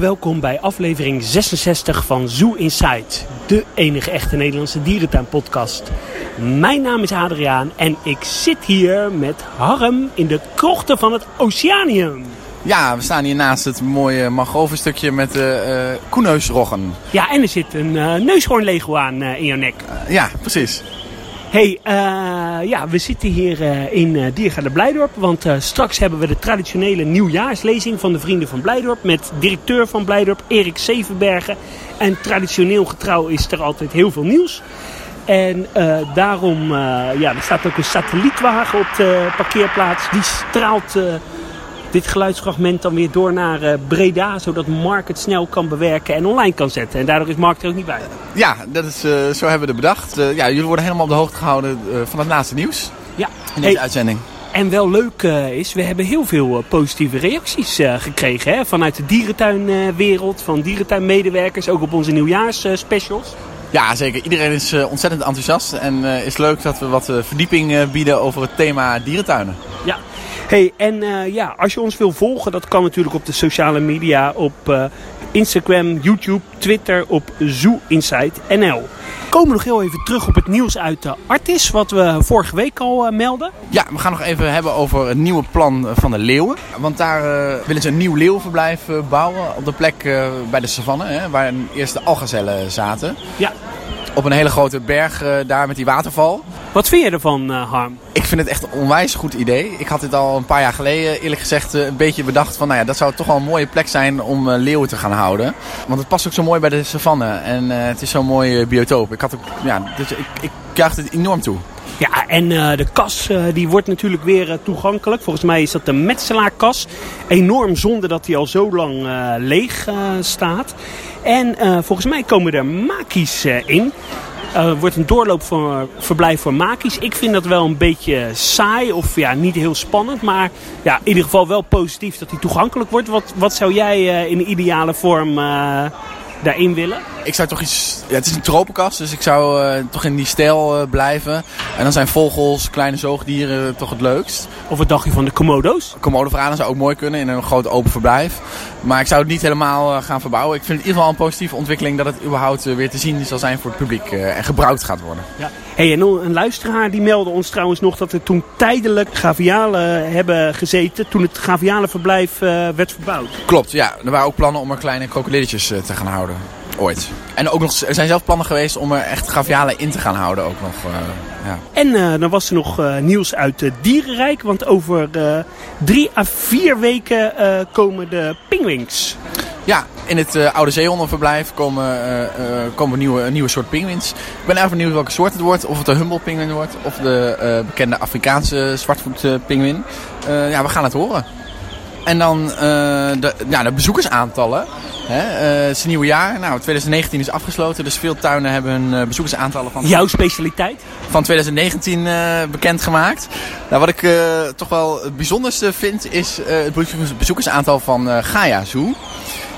welkom bij aflevering 66 van Zoo Inside, de enige echte Nederlandse dierentuinpodcast. Mijn naam is Adriaan en ik zit hier met Harm in de krochten van het Oceanium. Ja, we staan hier naast het mooie mangrove met de uh, koeneusroggen. Ja, en er zit een uh, neushoornlego aan uh, in jouw nek. ja, precies hey, uh, ja, we zitten hier uh, in uh, Diergaarde Blijdorp. Want straks hebben we de traditionele nieuwjaarslezing van de Vrienden van Blijdorp. Met directeur van Blijdorp, Erik Zevenbergen. En traditioneel getrouw is er altijd heel veel nieuws. En daarom, ja, er staat ook een satellietwagen op de parkeerplaats. Die straalt dit geluidsfragment dan weer door naar uh, Breda, zodat Mark het snel kan bewerken en online kan zetten. En daardoor is Mark er ook niet bij. Ja, dat is, uh, zo hebben we het bedacht. Uh, ja, jullie worden helemaal op de hoogte gehouden van het laatste nieuws ja. in deze uitzending. En wel leuk is, we hebben heel veel positieve reacties gekregen hè? vanuit de dierentuinwereld, van dierentuinmedewerkers, ook op onze nieuwjaarsspecials. Ja, zeker. Iedereen is ontzettend enthousiast en is leuk dat we wat verdieping bieden over het thema dierentuinen. Ja, Hey, en uh, ja, als je ons wil volgen, dat kan natuurlijk op de sociale media, op uh, Instagram, YouTube, Twitter, op Zoo Insight NL. Komen we nog heel even terug op het nieuws uit de Artis, wat we vorige week al uh, melden. Ja, we gaan nog even hebben over het nieuwe plan van de leeuwen. Want daar willen ze een nieuw leeuwverblijf bouwen op de plek bij de savanne, hè, waar eerst de algazellen zaten. Ja. Op een hele grote berg daar met die waterval. Wat vind je ervan, Harm? Vind het echt een onwijs goed idee. Ik had dit al een paar jaar geleden eerlijk gezegd eh, een beetje bedacht van... Nou ja, dat zou toch wel een mooie plek zijn om uh, leeuwen te gaan houden. Want het past ook zo mooi bij de savanne. En uh, het is zo'n mooie biotoop. Ik, had ook, ja, dus ik, ik krijg het enorm toe. Ja, en de kas die wordt natuurlijk weer toegankelijk. Volgens mij is dat de metselaarkas. Enorm zonde dat die al zo lang leeg staat. En volgens mij komen er makies in. Uh, wordt een doorloopverblijf voor makies. Ik vind dat wel een beetje saai of ja, niet heel spannend. Maar ja, in ieder geval wel positief dat hij toegankelijk wordt. Wat, wat zou jij uh, in ideale vorm daarin willen? Ik zou toch iets... Ja, het is een tropenkast, dus ik zou uh, toch in die stijl uh, blijven. En dan zijn vogels, kleine zoogdieren toch het leukst. Of wat dacht je van de Komodo's? Komodo-vranen zou ook mooi kunnen in een groot open verblijf. Maar ik zou het niet helemaal uh, gaan verbouwen. Ik vind het in ieder geval een positieve ontwikkeling dat het überhaupt weer te zien zal zijn voor het publiek. en gebruikt gaat worden. Ja. Hey, en een luisteraar die meldde ons trouwens nog dat er toen tijdelijk gavialen hebben gezeten. Toen het gavialenverblijf werd verbouwd. Klopt, ja. Er waren ook plannen om er kleine krokodilletjes te gaan houden. Ooit. En ook nog, er zijn zelf plannen geweest om er echt gavialen in te gaan houden ook nog. Uh, ja. En uh, dan was er nog uh, nieuws uit het dierenrijk. Want over drie à vier weken komen de pingwings. Ja, in het oude zeehondenverblijf komen, komen nieuwe, een nieuwe soort pinguïns. Ik ben erg benieuwd welke soort het wordt. Of het de humble wordt. Of de bekende Afrikaanse zwartvoet pinguïn. ja, we gaan het horen. En dan de, ja, de bezoekersaantallen. Hè, uh, het is een nieuw jaar. Nou, 2019 is afgesloten, dus veel tuinen hebben hun uh, bezoekersaantallen van... Jouw specialiteit? Van 2019 uh, bekendgemaakt. Nou, wat ik toch wel het bijzonderste vind, is het bezoekersaantal van Gaia Zoo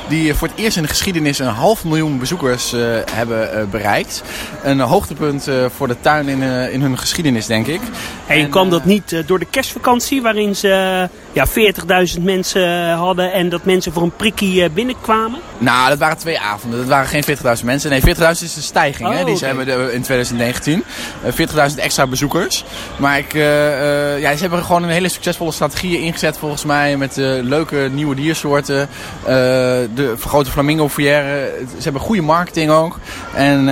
die voor het eerst in de geschiedenis een half miljoen bezoekers uh, hebben uh, bereikt. Een hoogtepunt uh, voor de tuin in, in hun geschiedenis, denk ik. En, en kwam dat niet door de kerstvakantie, waarin ze ja, 40.000 mensen hadden en dat mensen voor een prikkie binnenkwamen? Nou, dat waren twee avonden. Dat waren geen 40.000 mensen. Nee, 40.000 is de stijging oh, hè, die okay. ze hebben in 2019. 40.000 extra bezoekers. Maar ik, ja, ze hebben gewoon een hele succesvolle strategie ingezet volgens mij met leuke nieuwe diersoorten de vergrote flamingo foyer. Ze hebben goede marketing ook. En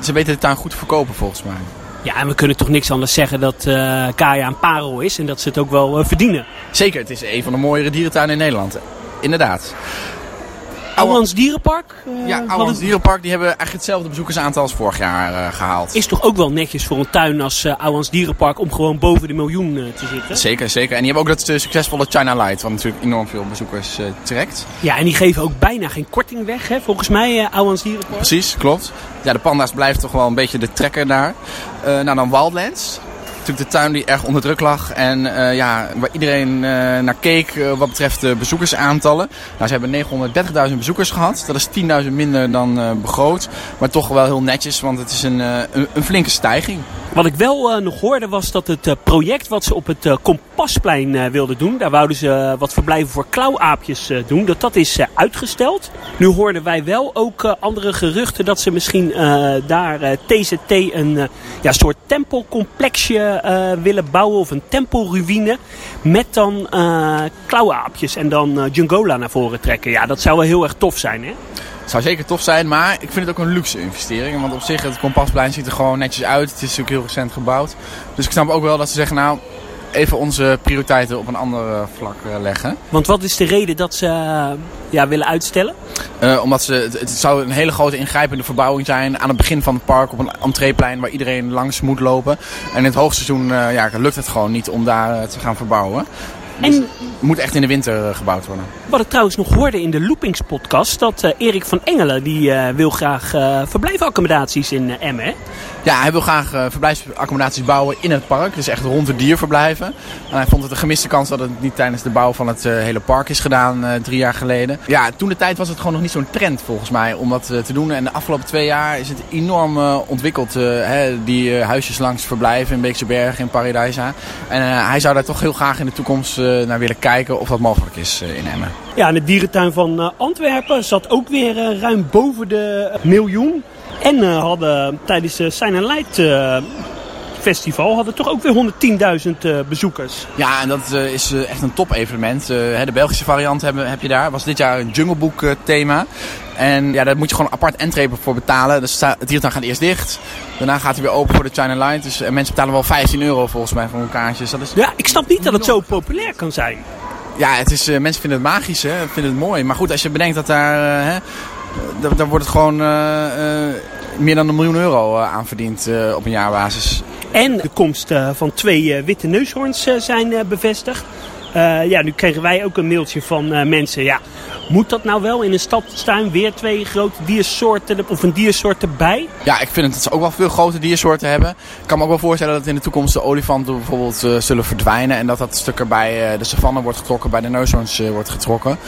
ze weten de tuin goed te verkopen volgens mij. Ja, en we kunnen toch niks anders zeggen dat uh, Kaya een parel is en dat ze het ook wel uh, verdienen. Zeker, het is een van de mooiere dierentuinen in Nederland. Inderdaad. Ouwans Dierenpark? Uh, ja, Ouwans Dierenpark die hebben eigenlijk hetzelfde bezoekersaantal als vorig jaar uh, gehaald. Is toch ook wel netjes voor een tuin als uh, Ouwans Dierenpark om gewoon boven de miljoen te zitten? Zeker, zeker. En die hebben ook dat succesvolle China Light, wat natuurlijk enorm veel bezoekers trekt. Ja, en die geven ook bijna geen korting weg, hè? volgens mij, Ouwans Dierenpark. Precies, klopt. Ja, de panda's blijven toch wel een beetje de trekker daar. nou, dan Wildlands natuurlijk de tuin die erg onder druk lag. En uh, ja, waar iedereen uh, naar keek uh, wat betreft de bezoekersaantallen. Nou, ze hebben 930.000 bezoekers gehad. Dat is 10.000 minder dan begroot. Maar toch wel heel netjes, want het is een, een, een, flinke stijging. Wat ik wel nog hoorde was dat het project wat ze op het Kompasplein wilden doen. Daar wouden ze wat verblijven voor klauwaapjes doen. Dat, dat is uitgesteld. Nu hoorden wij wel ook andere geruchten dat ze misschien daar TZT een ja, soort tempelcomplexje willen bouwen. Of een tempelruïne. Met dan klauwaapjes en dan Jungola naar voren trekken. Ja, dat zou wel heel erg tof zijn hè? Het zou zeker tof zijn, maar ik vind het ook een luxe investering. Want op zich, het Kompasplein ziet er gewoon netjes uit. Het is natuurlijk heel recent gebouwd. Dus ik snap ook wel dat ze zeggen, nou, even onze prioriteiten op een ander eh, vlak eh, leggen. Want wat is de reden dat ze uh, ja, willen uitstellen? Uh, omdat ze, het, het, zou een hele grote ingrijpende verbouwing zijn aan het begin van het park op een entreeplein waar iedereen langs moet lopen. En in het hoogseizoen ja, lukt het gewoon niet om daar te gaan verbouwen. Dus en moet echt in de winter gebouwd worden. Wat ik trouwens nog hoorde in de Loopings podcast, dat uh, Erik van Engelen die uh, wil graag uh, verblijfaccommodaties in Emmen. Ja, hij wil graag verblijfsaccommodaties bouwen in het park. Dus echt rond de dierverblijven. En hij vond het een gemiste kans dat het niet tijdens de bouw van het hele park is gedaan drie jaar geleden. Ja, toen de tijd was het gewoon nog niet zo'n trend volgens mij om dat te doen. En de afgelopen twee jaar is het enorm ontwikkeld. Hè, die huisjes langs verblijven in Beekse Bergen, in Paradijsa. En hij zou daar toch heel graag in de toekomst naar willen kijken of dat mogelijk is in Emmen. Ja, en de dierentuin van uh, Antwerpen zat ook weer ruim boven de miljoen. En hadden tijdens de Sign Light festival hadden toch ook weer 110.000 bezoekers. Ja, en dat is echt een top evenement. de Belgische variant heb, heb je daar. Was dit jaar een Junglebook thema. En ja, daar moet je gewoon apart entree voor betalen. Dus het dierentuin gaat eerst dicht. Daarna gaat hij weer open voor de China Light. Dus mensen betalen wel 15 euro volgens mij voor een kaartje. Dus dat is ja, ik snap niet dat het zo populair kan zijn. Ja, het is, mensen vinden het magisch, hè? vinden het mooi. Maar goed, als je bedenkt dat daar, hè, daar, wordt het gewoon uh, meer dan een miljoen euro aan verdiend op een jaarbasis. En de komst van twee witte neushoorns zijn bevestigd. Ja, nu kregen wij ook een mailtje van mensen. Ja, moet dat nou wel in een stad staan? Weer twee grote diersoorten of een diersoort erbij? Ja, ik vind dat ze ook wel veel grote diersoorten hebben. Ik kan me ook wel voorstellen dat in de toekomst de olifanten bijvoorbeeld uh, zullen verdwijnen. En dat dat stuk er bij uh, de savanne wordt getrokken, bij de neushoorns uh, wordt getrokken.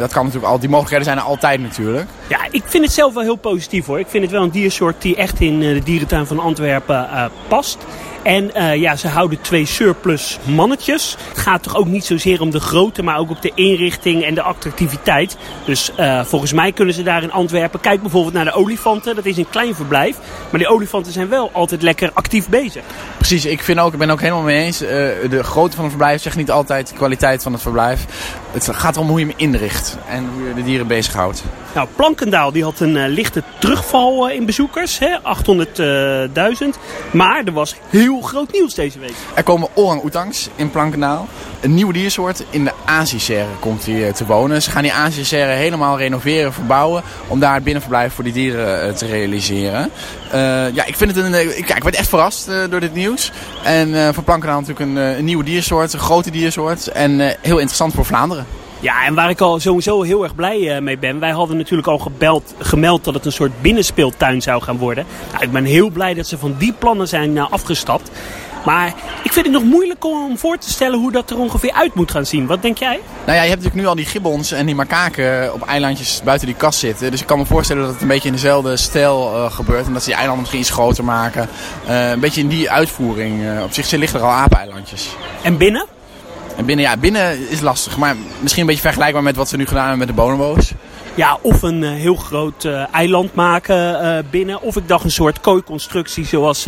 dat kan natuurlijk al, die mogelijkheden zijn er altijd natuurlijk. Ja, ik vind het zelf wel heel positief hoor. Ik vind het wel een diersoort die echt in de dierentuin van Antwerpen past. En uh, ja, ze houden twee surplus mannetjes. Het gaat toch ook niet zozeer om de grootte, maar ook op de inrichting en de attractiviteit. Dus uh, volgens mij kunnen ze daar in Antwerpen... Kijk bijvoorbeeld naar de olifanten. Dat is een klein verblijf. Maar die olifanten zijn wel altijd lekker actief bezig. Precies, ik, vind ook, ik ben ook helemaal mee eens. Uh, de grootte van het verblijf zegt niet altijd de kwaliteit van het verblijf. Het gaat erom hoe je hem inricht en hoe je de dieren bezighoudt. Nou, Plankendaal die had een uh, lichte terugval uh, in bezoekers, 800.000. maar er was heel groot nieuws deze week. Er komen orang-oetangs in Plankendaal. Een nieuwe diersoort in de Aziëserre komt hier te wonen. Ze gaan die Aziëserre helemaal renoveren, verbouwen. Om daar het binnenverblijf voor die dieren te realiseren. ja, ik vind het een. kijk, ik werd echt verrast door dit nieuws. En voor Plankendaal natuurlijk een, een, nieuwe diersoort, een grote diersoort. En heel interessant voor Vlaanderen. Ja, en waar ik al sowieso heel erg blij mee ben. Wij hadden natuurlijk al gebeld, gemeld dat het een soort binnenspeeltuin zou gaan worden. Nou, ik ben heel blij dat ze van die plannen zijn afgestapt. Maar ik vind het nog moeilijk om voor te stellen hoe dat er ongeveer uit moet gaan zien. Wat denk jij? Nou ja, je hebt natuurlijk nu al die gibbons en die makaken op eilandjes buiten die kast zitten. Dus ik kan me voorstellen dat het een beetje in dezelfde stijl uh, gebeurt. En dat ze die eilanden misschien iets groter maken. Uh, een beetje in die uitvoering. Uh, op zich liggen er al apeneilandjes. En binnen? En binnen, ja, binnen is lastig. Maar misschien een beetje vergelijkbaar met wat ze nu gedaan hebben met de bonobo's. Ja, of een uh, heel groot uh, eiland maken uh, binnen. Of ik dacht een soort kooiconstructie zoals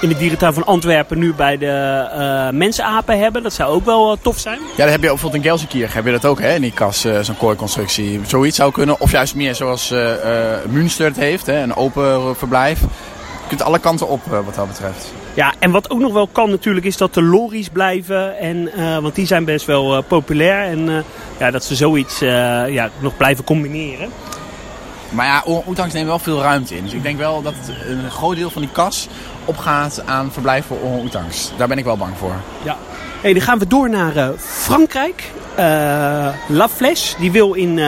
in de dierentuin van Antwerpen nu bij de mensapen hebben. Dat zou ook wel tof zijn. Ja, daar heb je bijvoorbeeld in Gelsenkirchen heb je dat ook hè, in die kas, zo'n kooiconstructie. Zoiets zou kunnen. Of juist meer zoals Münster het heeft, hè, een open verblijf. Je kunt alle kanten op wat dat betreft. Ja, en wat ook nog wel kan natuurlijk is dat de lorries blijven. En, uh, want die zijn best wel uh, populair. En uh, ja, dat ze zoiets ja, nog blijven combineren. Maar ja, Oetangs neemt wel veel ruimte in. Dus ik denk wel dat een groot deel van die kas opgaat aan verblijf voor Oetangs. Daar ben ik wel bang voor. Ja. Hey, dan gaan we door naar Frankrijk. La Flèche, die wil in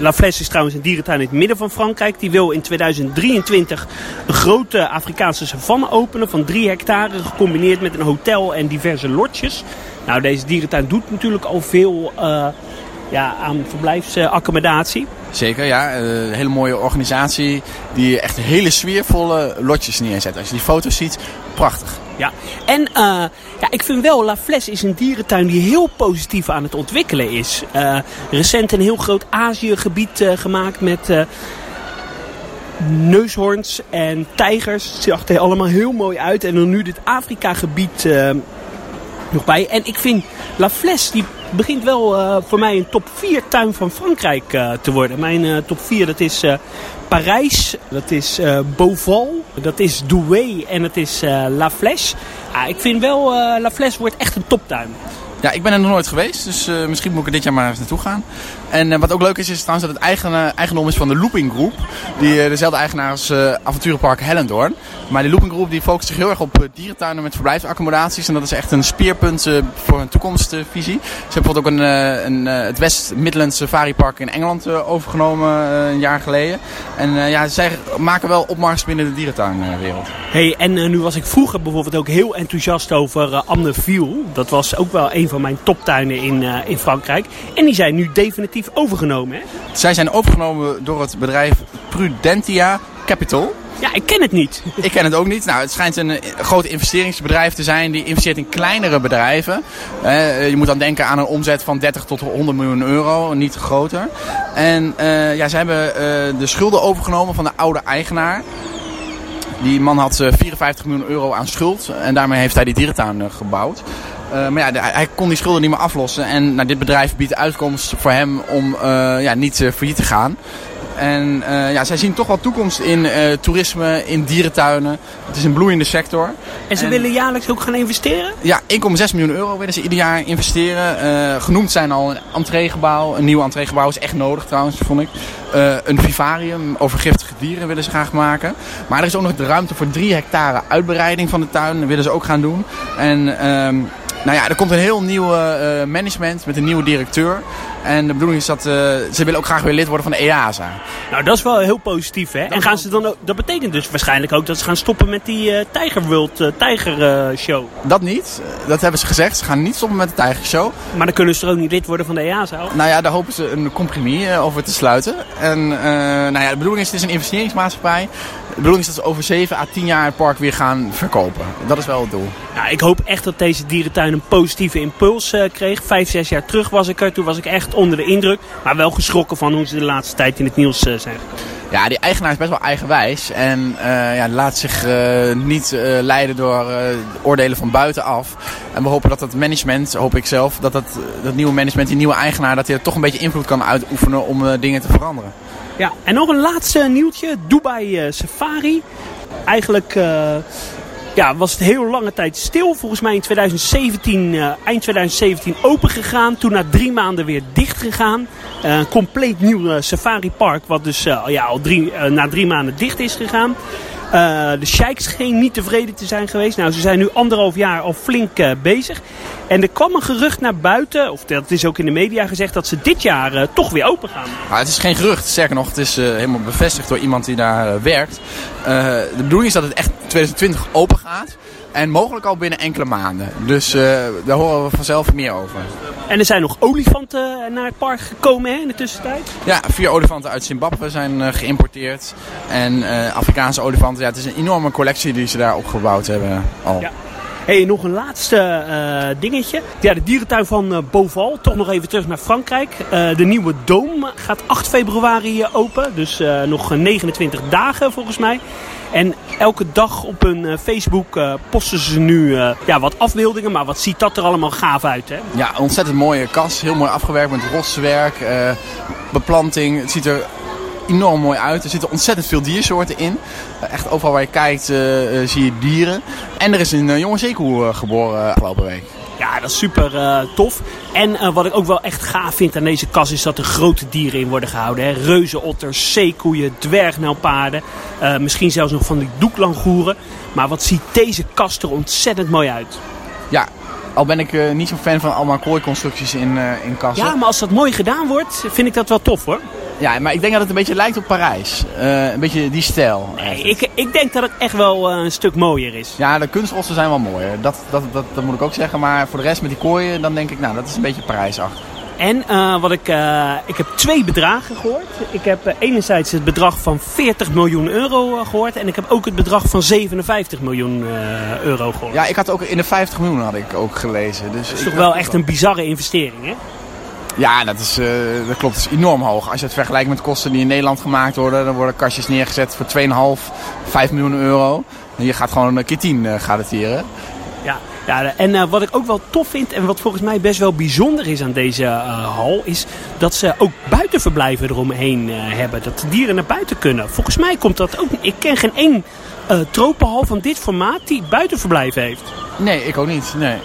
La Flèche is trouwens een dierentuin in het midden van Frankrijk. Die wil in 2023 een grote Afrikaanse savanne openen van 3 hectare. Gecombineerd met een hotel en diverse lotjes. Nou, deze dierentuin doet natuurlijk al veel uh, ja, aan verblijfsaccommodatie. Zeker, ja. Eh, een hele mooie organisatie die echt hele sfeervolle lotjes neerzet. Als je die foto's ziet, prachtig. Ja, en uh, ja, ik vind wel, La Fles is een dierentuin die heel positief aan het ontwikkelen is. Uh, recent een heel groot Azië-gebied uh, gemaakt met neushoorns en tijgers. Het zag er allemaal heel mooi uit. En dan nu dit Afrika-gebied nog bij. En ik vind La Fles, die begint wel voor mij een top 4 tuin van Frankrijk te worden. Mijn top 4, dat is Parijs, dat is Beauval, dat is Douai en dat is La Flèche. Ah, ik vind wel, La Flèche wordt echt een toptuin. Ja, ik ben er nog nooit geweest, dus misschien moet ik er dit jaar maar eens naartoe gaan. En uh, wat ook leuk is, is trouwens dat het eigen, eigendom is van de Looping Group. Die uh, dezelfde eigenaar als avonturenpark Hellendoorn. Maar die Looping Group die focust zich heel erg op dierentuinen met verblijfsaccommodaties. En dat is echt een speerpunt voor hun toekomstvisie. Ze hebben bijvoorbeeld ook een, een, het West Midlands Safari Park in Engeland overgenomen een jaar geleden. En ja, zij maken wel opmars binnen de dierentuinwereld. Hey, en nu was ik vroeger bijvoorbeeld ook heel enthousiast over Anne Viel. Dat was ook wel een van mijn toptuinen in, uh, in Frankrijk. En die zijn nu definitief overgenomen. Hè? Zij zijn overgenomen door het bedrijf Prudentia Capital. Ja, ik ken het niet. Ik ken het ook niet. Nou, het schijnt een groot investeringsbedrijf te zijn die investeert in kleinere bedrijven. Uh, je moet dan denken aan een omzet van 30 tot 100 miljoen euro, niet groter. En uh, ja, ze hebben uh, de schulden overgenomen van de oude eigenaar. Die man had 54 miljoen euro aan schuld en daarmee heeft hij die dierentuin gebouwd. Uh, maar ja, hij kon die schulden niet meer aflossen. En nou, dit bedrijf biedt uitkomst voor hem om uh, ja, niet uh, failliet te gaan. En ja, zij zien toch wel toekomst in toerisme, in dierentuinen. Het is een bloeiende sector. En ze en, willen jaarlijks ook gaan investeren? Ja, 1,6 miljoen euro willen ze ieder jaar investeren. genoemd zijn al een entreegebouw. Een nieuw entreegebouw is echt nodig trouwens, vond ik. een vivarium over giftige dieren willen ze graag maken. Maar er is ook nog de ruimte voor 3 hectare uitbreiding van de tuin. Dat willen ze ook gaan doen. En... Nou ja, er komt een heel nieuw uh, management met een nieuwe directeur. En de bedoeling is dat uh, ze willen ook graag weer lid worden van de EASA. Nou, dat is wel heel positief, hè? Dat en gaan ze dan ook, dat betekent dus waarschijnlijk ook dat ze gaan stoppen met die uh, Tiger World uh, Tiger Show. Dat niet. Dat hebben ze gezegd. Ze gaan niet stoppen met de Tiger Show. Maar dan kunnen ze er ook niet lid worden van de EASA? Of? Nou ja, daar hopen ze een compromis over te sluiten. En nou ja, de bedoeling is, het is een investeringsmaatschappij. De bedoeling is dat ze over 7 à 10 jaar het park weer gaan verkopen. Dat is wel het doel. Nou, ik hoop echt dat deze dierentuin een positieve impuls kreeg. Vijf, zes jaar terug was ik er. Toen was ik echt onder de indruk. Maar wel geschrokken van hoe ze de laatste tijd in het nieuws zijn gekomen. Ja, die eigenaar is best wel eigenwijs. En uh, ja, laat zich niet leiden door oordelen van buitenaf. En we hopen dat het management, hoop ik zelf, dat dat, dat nieuwe management, die nieuwe eigenaar, dat hij er toch een beetje invloed kan uitoefenen om dingen te veranderen. Ja, en nog een laatste nieuwtje. Dubai Safari. Eigenlijk ja, was het heel lange tijd stil. Volgens mij in 2017, uh, eind 2017 open gegaan. Toen na drie maanden weer dicht gegaan. Uh, compleet nieuw uh, safari park. Wat dus ja, al drie, na drie maanden dicht is gegaan. Uh, de Sheiks scheen niet tevreden te zijn geweest. Nou, ze zijn nu anderhalf jaar al flink uh, bezig. En er kwam een gerucht naar buiten, of dat is ook in de media gezegd, dat ze dit jaar uh, toch weer open gaan. Het is geen gerucht, sterker nog, het is helemaal bevestigd door iemand die daar werkt. de bedoeling is dat het echt 2020 open gaat. En mogelijk al binnen enkele maanden. Dus uh, daar horen we vanzelf meer over. En er zijn nog olifanten naar het park gekomen hè, in de tussentijd? Ja, vier olifanten uit Zimbabwe zijn uh, geïmporteerd. En uh, Afrikaanse olifanten. Ja, het is een enorme collectie die ze daar opgebouwd hebben al. Ja. Hey, nog een laatste uh, dingetje. Ja, de dierentuin van uh, Beauval. Toch nog even terug naar Frankrijk. Uh, de nieuwe Doom gaat 8 februari open. Dus nog 29 dagen volgens mij. En elke dag op hun Facebook posten ze nu ja, wat afbeeldingen. Maar wat ziet dat er allemaal gaaf uit, hè? Ja, ontzettend mooie kas. Heel mooi afgewerkt met roswerk, beplanting. Het ziet er enorm mooi uit. Er zitten ontzettend veel diersoorten in. Echt overal waar je kijkt uh, uh, zie je dieren. En er is een jonge zeekoe geboren afgelopen week. Ja, dat is super tof. En wat ik ook wel echt gaaf vind aan deze kas is dat er grote dieren in worden gehouden. Hè? Reuzenotters, zeekoeien, dwergnelpaarden. misschien zelfs nog van die doeklangoeren. Maar wat ziet deze kast er ontzettend mooi uit. Ja, al ben ik niet zo'n fan van allemaal kooiconstructies in, in kassen. Ja, maar als dat mooi gedaan wordt, vind ik dat wel tof hoor. Ja, maar ik denk dat het een beetje lijkt op Parijs. Uh, een beetje die stijl. Nee, ik, ik denk dat het echt wel een stuk mooier is. Ja, de kunstrossen zijn wel mooier. Dat, dat, dat, dat moet ik ook zeggen. Maar voor de rest met die kooien, dan denk ik, nou, dat is een beetje Parijsachtig. en wat ik, ik heb twee bedragen gehoord. Ik heb enerzijds het bedrag van 40 miljoen euro gehoord. En ik heb ook het bedrag van 57 miljoen euro gehoord. Ja, ik had ook in de 50 miljoen had ik ook gelezen. Dus dat is toch wel echt een bizarre investering, hè? Ja, dat, is, dat klopt. Dat is enorm hoog. Als je het vergelijkt met kosten die in Nederland gemaakt worden, dan worden kastjes neergezet voor 2,5, 5 miljoen euro. En je gaat gewoon een keer 10 uh, garanteren. Ja, ja, en uh, wat ik ook wel tof vind en wat volgens mij best wel bijzonder is aan deze uh, hal, is dat ze ook buitenverblijven eromheen uh, hebben. Dat de dieren naar buiten kunnen. Volgens mij komt dat ook. Ik ken geen één tropenhal van dit formaat die buitenverblijf heeft. Nee, ik ook niet. Nee.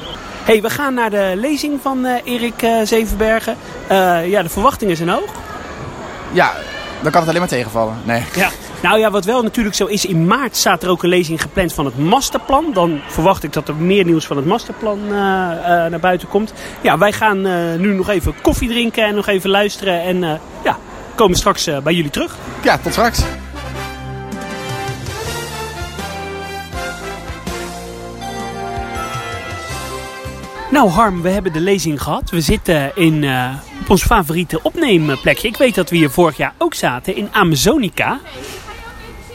Hey, we gaan naar de lezing van Erik Zevenbergen. ja, de verwachtingen zijn hoog. Ja, dan kan het alleen maar tegenvallen. Nee. Ja. Nou ja, wat wel natuurlijk zo is, in maart staat er ook een lezing gepland van het masterplan. Dan verwacht ik dat er meer nieuws van het masterplan uh, uh, naar buiten komt. Ja, wij gaan uh, nu nog even koffie drinken en nog even luisteren. En ja, komen straks bij jullie terug. Ja, tot straks. Nou Harm, we hebben de lezing gehad. We zitten in, uh, op ons favoriete opneemplekje. Ik weet dat we hier vorig jaar ook zaten in Amazonica.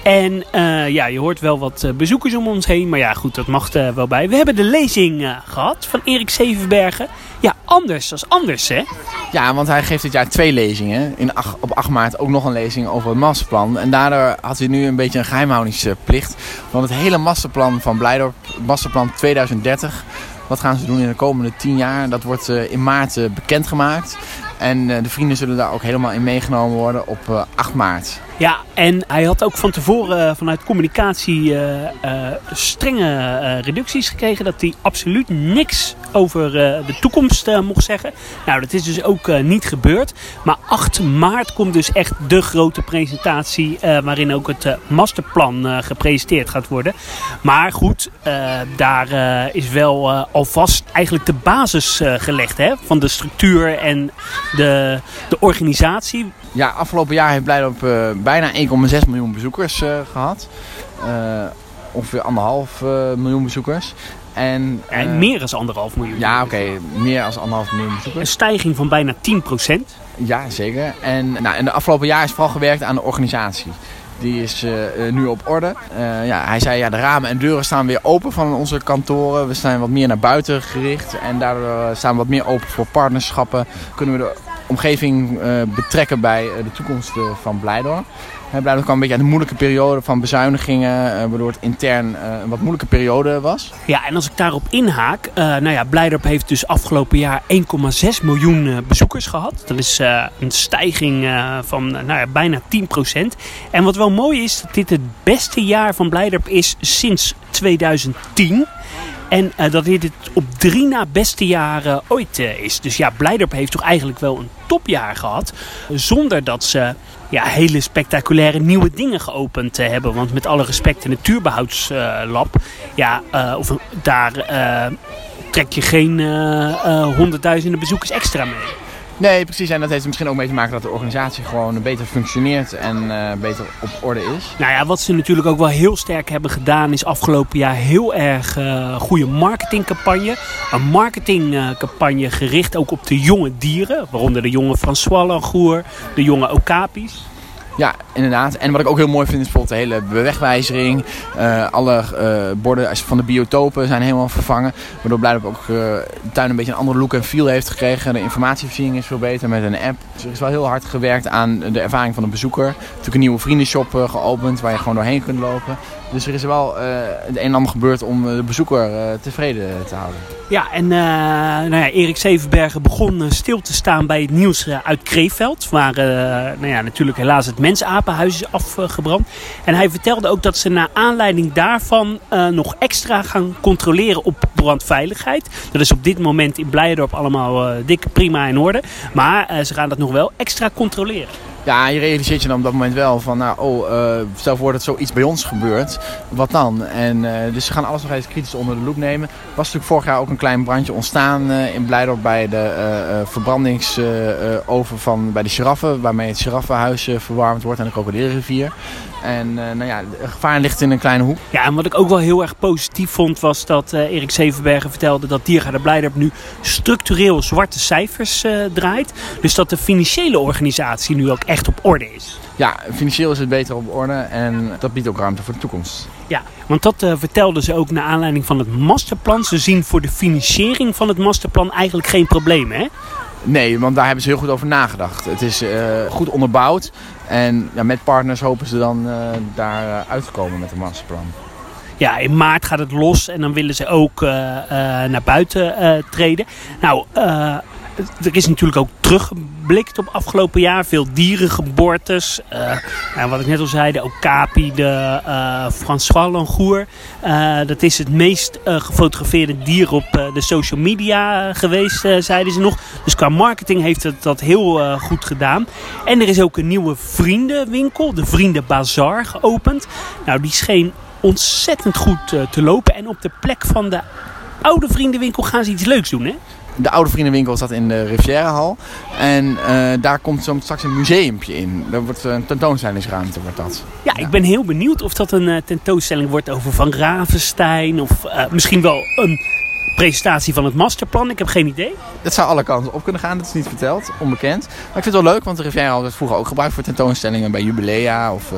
En uh, ja, je hoort wel wat bezoekers om ons heen. Maar ja, goed, dat mag er wel bij. We hebben de lezing gehad van Erik Zevenbergen. Ja, anders als anders, hè? Ja, want hij geeft dit jaar twee lezingen. In op 8 maart ook nog een lezing over het masterplan. En daardoor had hij nu een beetje een geheimhoudingsplicht. Want het hele masterplan van Blijdorp, masterplan 2030... Wat gaan ze doen in de komende 10 jaar? Dat wordt uh, in maart uh, bekendgemaakt. En uh, de vrienden zullen daar ook helemaal in meegenomen worden op 8 maart. Ja, en hij had ook van tevoren vanuit communicatie strenge reducties gekregen. Dat hij absoluut niks over de toekomst mocht zeggen. Nou, dat is dus ook niet gebeurd. Maar 8 maart komt dus echt de grote presentatie waarin ook het masterplan gepresenteerd gaat worden. Maar goed, daar is wel alvast eigenlijk de basis gelegd hè, van de structuur en de, de organisatie. Ja, afgelopen jaar heeft Blijdorp bijna 1,6 miljoen bezoekers uh, gehad. Uh, ongeveer anderhalf miljoen bezoekers. En, en meer dan anderhalf miljoen. Ja, oké. Okay, meer dan anderhalf miljoen bezoekers. Een stijging van bijna 10% Ja, zeker. En nou, in de afgelopen jaar is vooral gewerkt aan de organisatie. Die is uh, nu op orde. Uh, ja, hij zei ja, de ramen en deuren staan weer open van onze kantoren. We zijn wat meer naar buiten gericht. En daardoor staan we wat meer open voor partnerschappen. Kunnen we de omgeving uh, betrekken bij de toekomst van Blijdorp. Blijdorp kwam een beetje aan de moeilijke periode van bezuinigingen, waardoor het intern een wat moeilijke periode was. Ja, en als ik daarop inhaak, nou ja, Blijdorp heeft dus afgelopen jaar 1,6 miljoen bezoekers gehad. Dat is een stijging van nou ja, bijna 10% En wat wel mooi is, dat dit het beste jaar van Blijdorp is sinds 2010. En dat dit het op drie na beste jaren ooit is. Dus ja, Blijdorp heeft toch eigenlijk wel een topjaar gehad. Zonder dat ze ja, hele spectaculaire nieuwe dingen geopend uh, hebben. Want met alle respect, de Natuurbehoudslab, ja, of, daar trek je geen honderdduizenden bezoekers extra mee. Nee, precies. En dat heeft misschien ook mee te maken dat de organisatie gewoon beter functioneert en uh, beter op orde is. Nou ja, wat ze natuurlijk ook wel heel sterk hebben gedaan is afgelopen jaar heel erg uh, goede marketingcampagne. Een marketingcampagne gericht ook op de jonge dieren, waaronder de jonge François Langour, de jonge Okapis. Ja, inderdaad. En wat ik ook heel mooi vind is bijvoorbeeld de hele bewegwijzering. Uh, alle uh, borden van de biotopen zijn helemaal vervangen. Waardoor Blijdorp ook uh, de tuin een beetje een andere look en feel heeft gekregen. De informatievoorziening is veel beter met een app. Dus er is wel heel hard gewerkt aan de ervaring van de bezoeker. Natuurlijk een nieuwe vriendenshop geopend waar je gewoon doorheen kunt lopen. Dus er is wel uh, het een en ander gebeurd om de bezoeker uh, tevreden te houden. Ja, en uh, nou ja, Erik Zevenbergen begon stil te staan bij het nieuws uit Kreeveld. Waar nou ja, natuurlijk helaas het mensapenhuis is afgebrand. En hij vertelde ook dat ze naar aanleiding daarvan nog extra gaan controleren op brandveiligheid. Dat is op dit moment in Blijdorp allemaal dik prima in orde. Maar ze gaan dat nog wel extra controleren. Ja, je realiseert je dan op dat moment wel van, nou, oh, uh, stel voor dat zoiets bij ons gebeurt, wat dan? En, uh, dus ze gaan alles nog eens kritisch onder de loep nemen. Er was natuurlijk vorig jaar ook een klein brandje ontstaan uh, in Blijdorp bij de verbrandingsoven van bij de giraffen, waarmee het giraffenhuis verwarmd wordt en de krokodillenrivier. En nou ja, het gevaar ligt in een kleine hoek. Ja, en wat ik ook wel heel erg positief vond was dat Erik Zevenbergen vertelde dat Diergaarde Blijdorp nu structureel zwarte cijfers draait. Dus dat de financiële organisatie nu ook echt op orde is. Ja, financieel is het beter op orde en dat biedt ook ruimte voor de toekomst. Ja, want dat uh, vertelden ze ook naar aanleiding van het masterplan. Ze zien voor de financiering van het masterplan eigenlijk geen probleem, hè? Nee, want daar hebben ze heel goed over nagedacht. Het is uh, goed onderbouwd en ja, met partners hopen ze dan uh, daar uit te komen met het masterplan. Ja, in maart gaat het los en dan willen ze ook naar buiten treden. Nou, er is natuurlijk ook teruggeblikt op afgelopen jaar. Veel dierengeboortes. Uh, wat ik net al zei, de Okapi, de uh, François Langour. Uh, dat is het meest gefotografeerde dier op de social media geweest, zeiden ze nog. Dus qua marketing heeft het dat heel goed gedaan. En er is ook een nieuwe vriendenwinkel, de Vrienden Bazaar, geopend. Nou, die scheen ontzettend goed te lopen. En op de plek van de oude vriendenwinkel gaan ze iets leuks doen, hè? De oude vriendenwinkel staat in de Rivierenhal. En uh, daar komt zo straks een museumpje in. Dat wordt een tentoonstellingsruimte wordt dat. Ja, ja, ik ben heel benieuwd of dat een uh, tentoonstelling wordt over Van Ravenstein. Of misschien wel een presentatie van het masterplan. Ik heb geen idee. Dat zou alle kanten op kunnen gaan. Dat is niet verteld, onbekend. Maar ik vind het wel leuk, want de Rivierenhal werd vroeger ook gebruikt voor tentoonstellingen bij jubilea of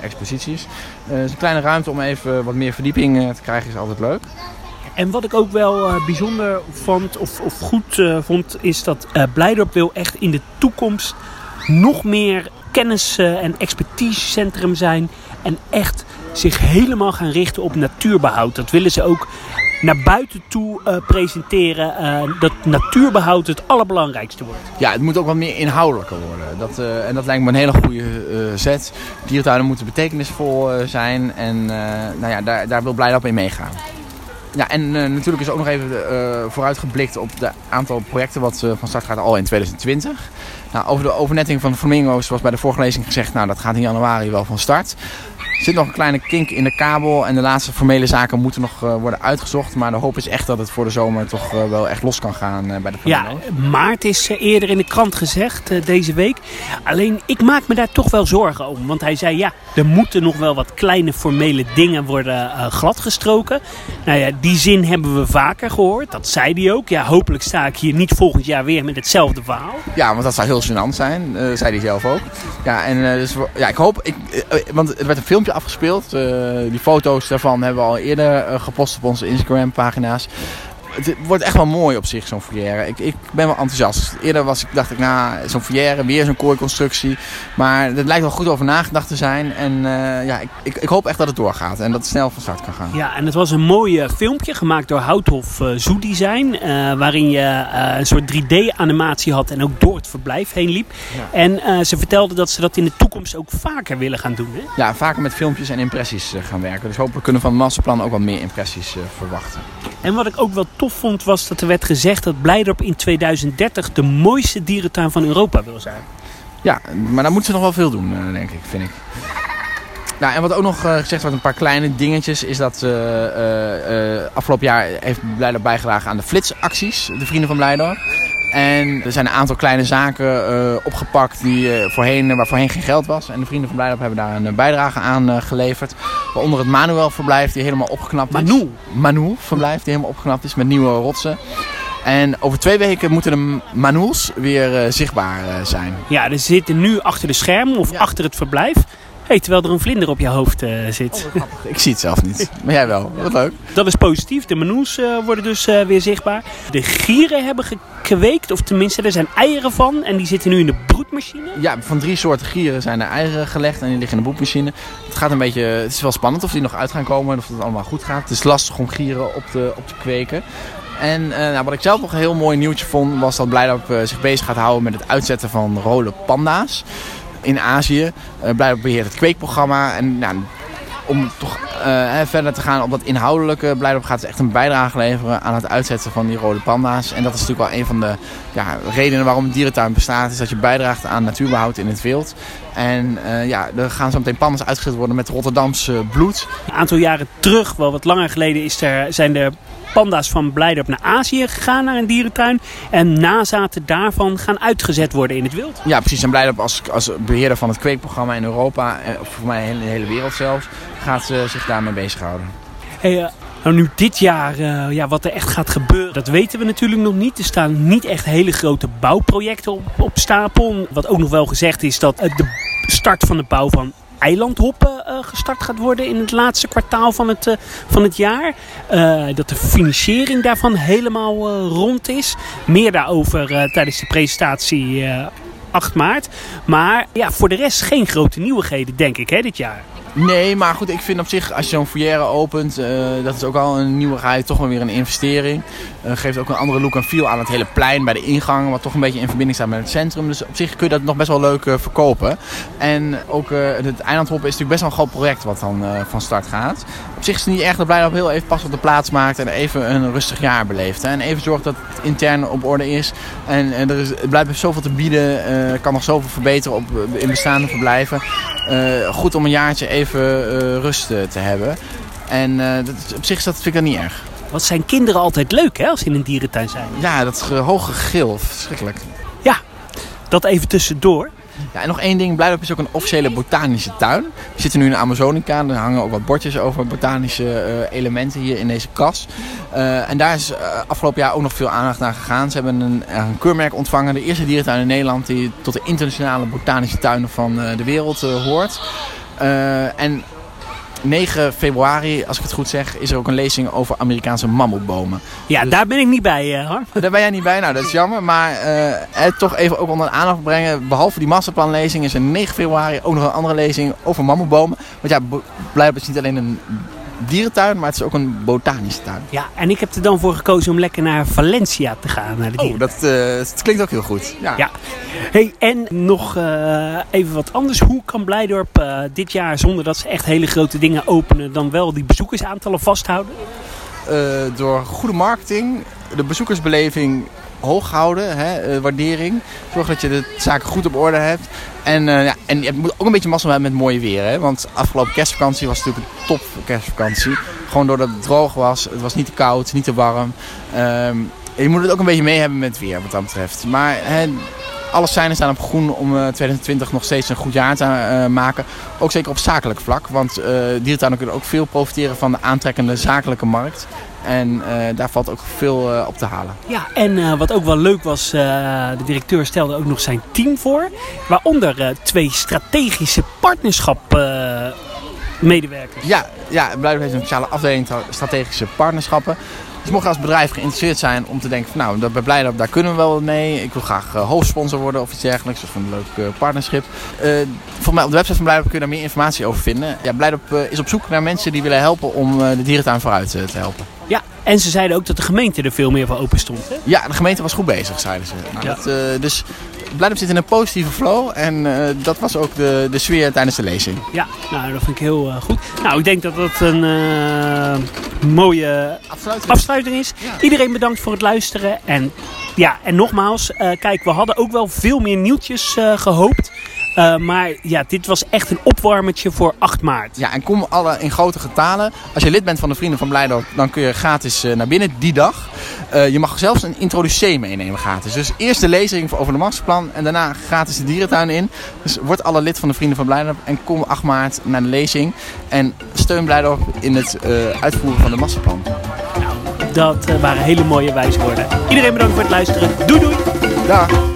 exposities. Uh, is een kleine ruimte om even wat meer verdieping te krijgen is altijd leuk. En wat ik ook wel uh, bijzonder vond, of, of goed uh, vond, is dat uh, Blijdorp wil echt in de toekomst nog meer kennis- en expertisecentrum zijn. En echt zich helemaal gaan richten op natuurbehoud. Dat willen ze ook naar buiten toe presenteren. Dat natuurbehoud het allerbelangrijkste wordt. Ja, het moet ook wat meer inhoudelijker worden. Dat, en dat lijkt me een hele goede zet. Dierentuinen moeten betekenisvol zijn. En nou ja, daar, daar wil Blijdorp in meegaan. Ja, en uh, natuurlijk is ook nog even uh, vooruitgeblikt op het aantal projecten wat uh, van start gaat al in 2020. Nou, over de overnetting van de flamingo's was bij de vorige gezegd, nou dat gaat in januari wel van start. Er zit nog een kleine kink in de kabel en de laatste formele zaken moeten nog uh, worden uitgezocht. Maar de hoop is echt dat het voor de zomer toch uh, wel echt los kan gaan uh, bij de flamingo. Ja, maart is eerder in de krant gezegd deze week. Alleen ik maak me daar toch wel zorgen om. Want hij zei ja, er moeten nog wel wat kleine formele dingen worden gladgestroken. Nou ja, die zin hebben we vaker gehoord. Dat zei hij ook. Ja, hopelijk sta ik hier niet volgend jaar weer met hetzelfde verhaal. Ja, want dat zou heel gênant zijn. zei hij zelf ook. Ja, en dus, ja, ik hoop... Ik, want het werd een afgespeeld. Uh, die foto's daarvan hebben we al eerder uh, gepost op onze Instagram pagina's het wordt echt wel mooi op zich, zo'n foyer. Ik, ik ben wel enthousiast. Eerder was ik, dacht ik, nou, zo'n foyer, weer zo'n kooiconstructie. Maar het lijkt wel goed over nagedacht te zijn. En uh, ja, ik, ik, ik, hoop echt dat het doorgaat en dat het snel van start kan gaan. Ja, en het was een mooi uh, filmpje gemaakt door Houthof uh, Zoo Design. waarin je een soort 3D-animatie had en ook door het verblijf heen liep. Ja. En ze vertelde dat ze dat in de toekomst ook vaker willen gaan doen. Hè? Ja, vaker met filmpjes en impressies gaan werken. Dus hopelijk kunnen we van het masterplan ook wat meer impressies verwachten. En wat ik ook wel tof vond was dat er werd gezegd dat Blijdorp in 2030 de mooiste dierentuin van Europa wil zijn. Ja, maar daar moeten ze nog wel veel doen, eh, denk ik, vind ik. Nou, en wat ook nog uh, gezegd wordt, een paar kleine dingetjes, is dat uh, afgelopen jaar heeft Blijdorp bijgedragen aan de flitsacties, de Vrienden van Blijdorp. En er zijn een aantal kleine zaken uh, opgepakt die, uh, voorheen, waar voorheen geen geld was. En de Vrienden van Blijdorp hebben daar een bijdrage aan uh, geleverd. Waaronder het Manuel verblijf die helemaal opgeknapt Manu. is. Manu verblijf die helemaal opgeknapt is met nieuwe rotsen. En over twee weken moeten de Manuels weer zichtbaar zijn. Ja, er zitten nu achter de schermen of ja. achter het verblijf Hey, terwijl er een vlinder op je hoofd uh, zit. Oh, ik zie het zelf niet. Maar jij wel. Wat leuk. Dat is positief. De manoes uh, worden dus uh, weer zichtbaar. De gieren hebben gekweekt. Of tenminste, er zijn eieren van. En die zitten nu in de broedmachine. Ja, van drie soorten gieren zijn er eieren gelegd. En die liggen in de broedmachine. Het gaat een beetje... Het is wel spannend of die nog uit gaan komen. En of het allemaal goed gaat. Het is lastig om gieren op te, op te kweken. En uh, nou, wat ik zelf nog een heel mooi nieuwtje vond, was dat Blijdorp uh, zich bezig gaat houden met het uitzetten van rode panda's in Azië. Uh, Blijkbaar beheert het kweekprogramma. En nou, om toch eh, verder te gaan op dat inhoudelijke. Blijdorp gaat echt een bijdrage leveren aan het uitzetten van die rode panda's. En dat is natuurlijk wel een van de ja, redenen waarom een dierentuin bestaat. Is dat je bijdraagt aan natuurbehoud in het wild. En uh, ja, er gaan zo meteen panda's uitgezet worden met Rotterdamse bloed. Een aantal jaren terug, wel wat langer geleden, is er, zijn er panda's van Blijdorp naar Azië gegaan, naar een dierentuin. En nazaten daarvan gaan uitgezet worden in het wild. Ja, precies. En Blijdorp als, als beheerder van het kweekprogramma in Europa, of voor mij in de hele wereld zelfs, gaat ze zich daarmee bezighouden. Hey, uh, nou, nu dit jaar, uh, ja, wat er echt gaat gebeuren, dat weten we natuurlijk nog niet. Er staan niet echt hele grote bouwprojecten op, stapel. Wat ook nog wel gezegd is dat de start van de bouw van eilandhoppen gestart gaat worden in het laatste kwartaal van het, van het jaar. Dat de financiering daarvan helemaal rond is. Meer daarover tijdens de presentatie 8 maart. Maar ja, voor de rest geen grote nieuwigheden, denk ik, hè, dit jaar. Nee, maar goed, ik vind op zich als je zo'n foyer opent, uh, dat is ook al een nieuwigheid, toch wel weer een investering. Uh, geeft ook een andere look en feel aan het hele plein bij de ingang, wat toch een beetje in verbinding staat met het centrum. Dus op zich kun je dat nog best wel leuk uh, verkopen. En ook het eilandhoppen is natuurlijk best wel een groot project wat dan van start gaat. Op zich is het niet erg dat Blijdorp heel even pas op de plaats maakt en even een rustig jaar beleeft. Hè. En even zorgt dat het intern op orde is. En, en er is, zoveel te bieden, kan nog zoveel verbeteren op, in bestaande verblijven. goed om een jaartje even rust te hebben. En dat, op zich is dat, vind ik dat niet erg. Wat zijn kinderen altijd leuk hè, als ze in een dierentuin zijn? Ja, dat hoge gil, verschrikkelijk. Ja, dat even tussendoor. Ja, en nog één ding. Blijdorp is ook een officiële botanische tuin. We zitten nu in de Amazonica. Er hangen ook wat bordjes over botanische uh, elementen hier in deze kas. Uh, en daar is uh, afgelopen jaar ook nog veel aandacht naar gegaan. Ze hebben een, een keurmerk ontvangen. De eerste dierentuin in Nederland die tot de internationale botanische tuinen van de wereld hoort. En 9 februari, als ik het goed zeg, is er ook een lezing over Amerikaanse mammoetbomen. Ja, dus... daar ben ik niet bij, uh, Harm. Daar ben jij niet bij, nou dat is jammer. Maar uh, het toch even ook onder de aandacht brengen. Behalve die masterplanlezing is er 9 februari ook nog een andere lezing over mammoetbomen. Want ja, blijkbaar is niet alleen een dierentuin, maar het is ook een botanische tuin. Ja, en ik heb er dan voor gekozen om lekker naar Valencia te gaan. Naar de oh, dat, uh, dat, klinkt ook heel goed. Ja. ja. Hey, en nog uh, even wat anders. Hoe kan Blijdorp uh, dit jaar, zonder dat ze echt hele grote dingen openen, dan wel die bezoekersaantallen vasthouden? door goede marketing, de bezoekersbeleving hoog houden, hè, waardering. Zorg dat je de zaken goed op orde hebt. En, uh, ja, en je moet ook een beetje massa hebben met mooie weer. Hè? Want afgelopen kerstvakantie was natuurlijk een top kerstvakantie. Gewoon doordat het droog was. Het was niet te koud, niet te warm. Um, je moet het ook een beetje mee hebben met het weer wat dat betreft. Maar hè, alle seinen staan op groen om uh, 2020 nog steeds een goed jaar te maken. Ook zeker op zakelijk vlak. Want uh, dierentuinen kunnen ook veel profiteren van de aantrekkende zakelijke markt. En uh, daar valt ook veel uh, op te halen. Ja, en uh, wat ook wel leuk was, de directeur stelde ook nog zijn team voor. Waaronder twee strategische partnerschap medewerkers. Ja, ja heeft een speciale afdeling strategische partnerschappen. Dus mocht je als bedrijf geïnteresseerd zijn om te denken van nou, bij Blijdorp daar kunnen we wel mee. Ik wil graag hoofdsponsor worden of iets dergelijks. Of een leuk partnerschip. Uh, volgens mij op de website van Blijdorp kun je daar meer informatie over vinden. Ja, Blijdorp is op zoek naar mensen die willen helpen om de dierentuin vooruit te helpen. En ze zeiden ook dat de gemeente er veel meer voor open stond. Hè? Ja, de gemeente was goed bezig, zeiden ze. Nou, ja. dat, uh, dus Blijdorp zit in een positieve flow. En uh, dat was ook de, de sfeer tijdens de lezing. Ja, nou, dat vind ik heel uh, goed. Nou, ik denk dat dat een mooie afsluiting, afsluiting is. Ja. Iedereen bedankt voor het luisteren. En, ja, en nogmaals, kijk, we hadden ook wel veel meer nieuwtjes gehoopt. Uh, maar ja, dit was echt een opwarmertje voor 8 maart. Ja, en kom alle in grote getalen. Als je lid bent van de Vrienden van Blijdorp, dan kun je gratis uh, naar binnen die dag. Uh, je mag zelfs een introducee meenemen gratis. Dus eerst de lezing over de masterplan en daarna gratis de dierentuin in. Dus word alle lid van de Vrienden van Blijdorp en kom 8 maart naar de lezing. En steun Blijdorp in het uitvoeren van de masterplan. Nou, dat waren hele mooie wijswoorden. Iedereen bedankt voor het luisteren. Doei doei! Dag!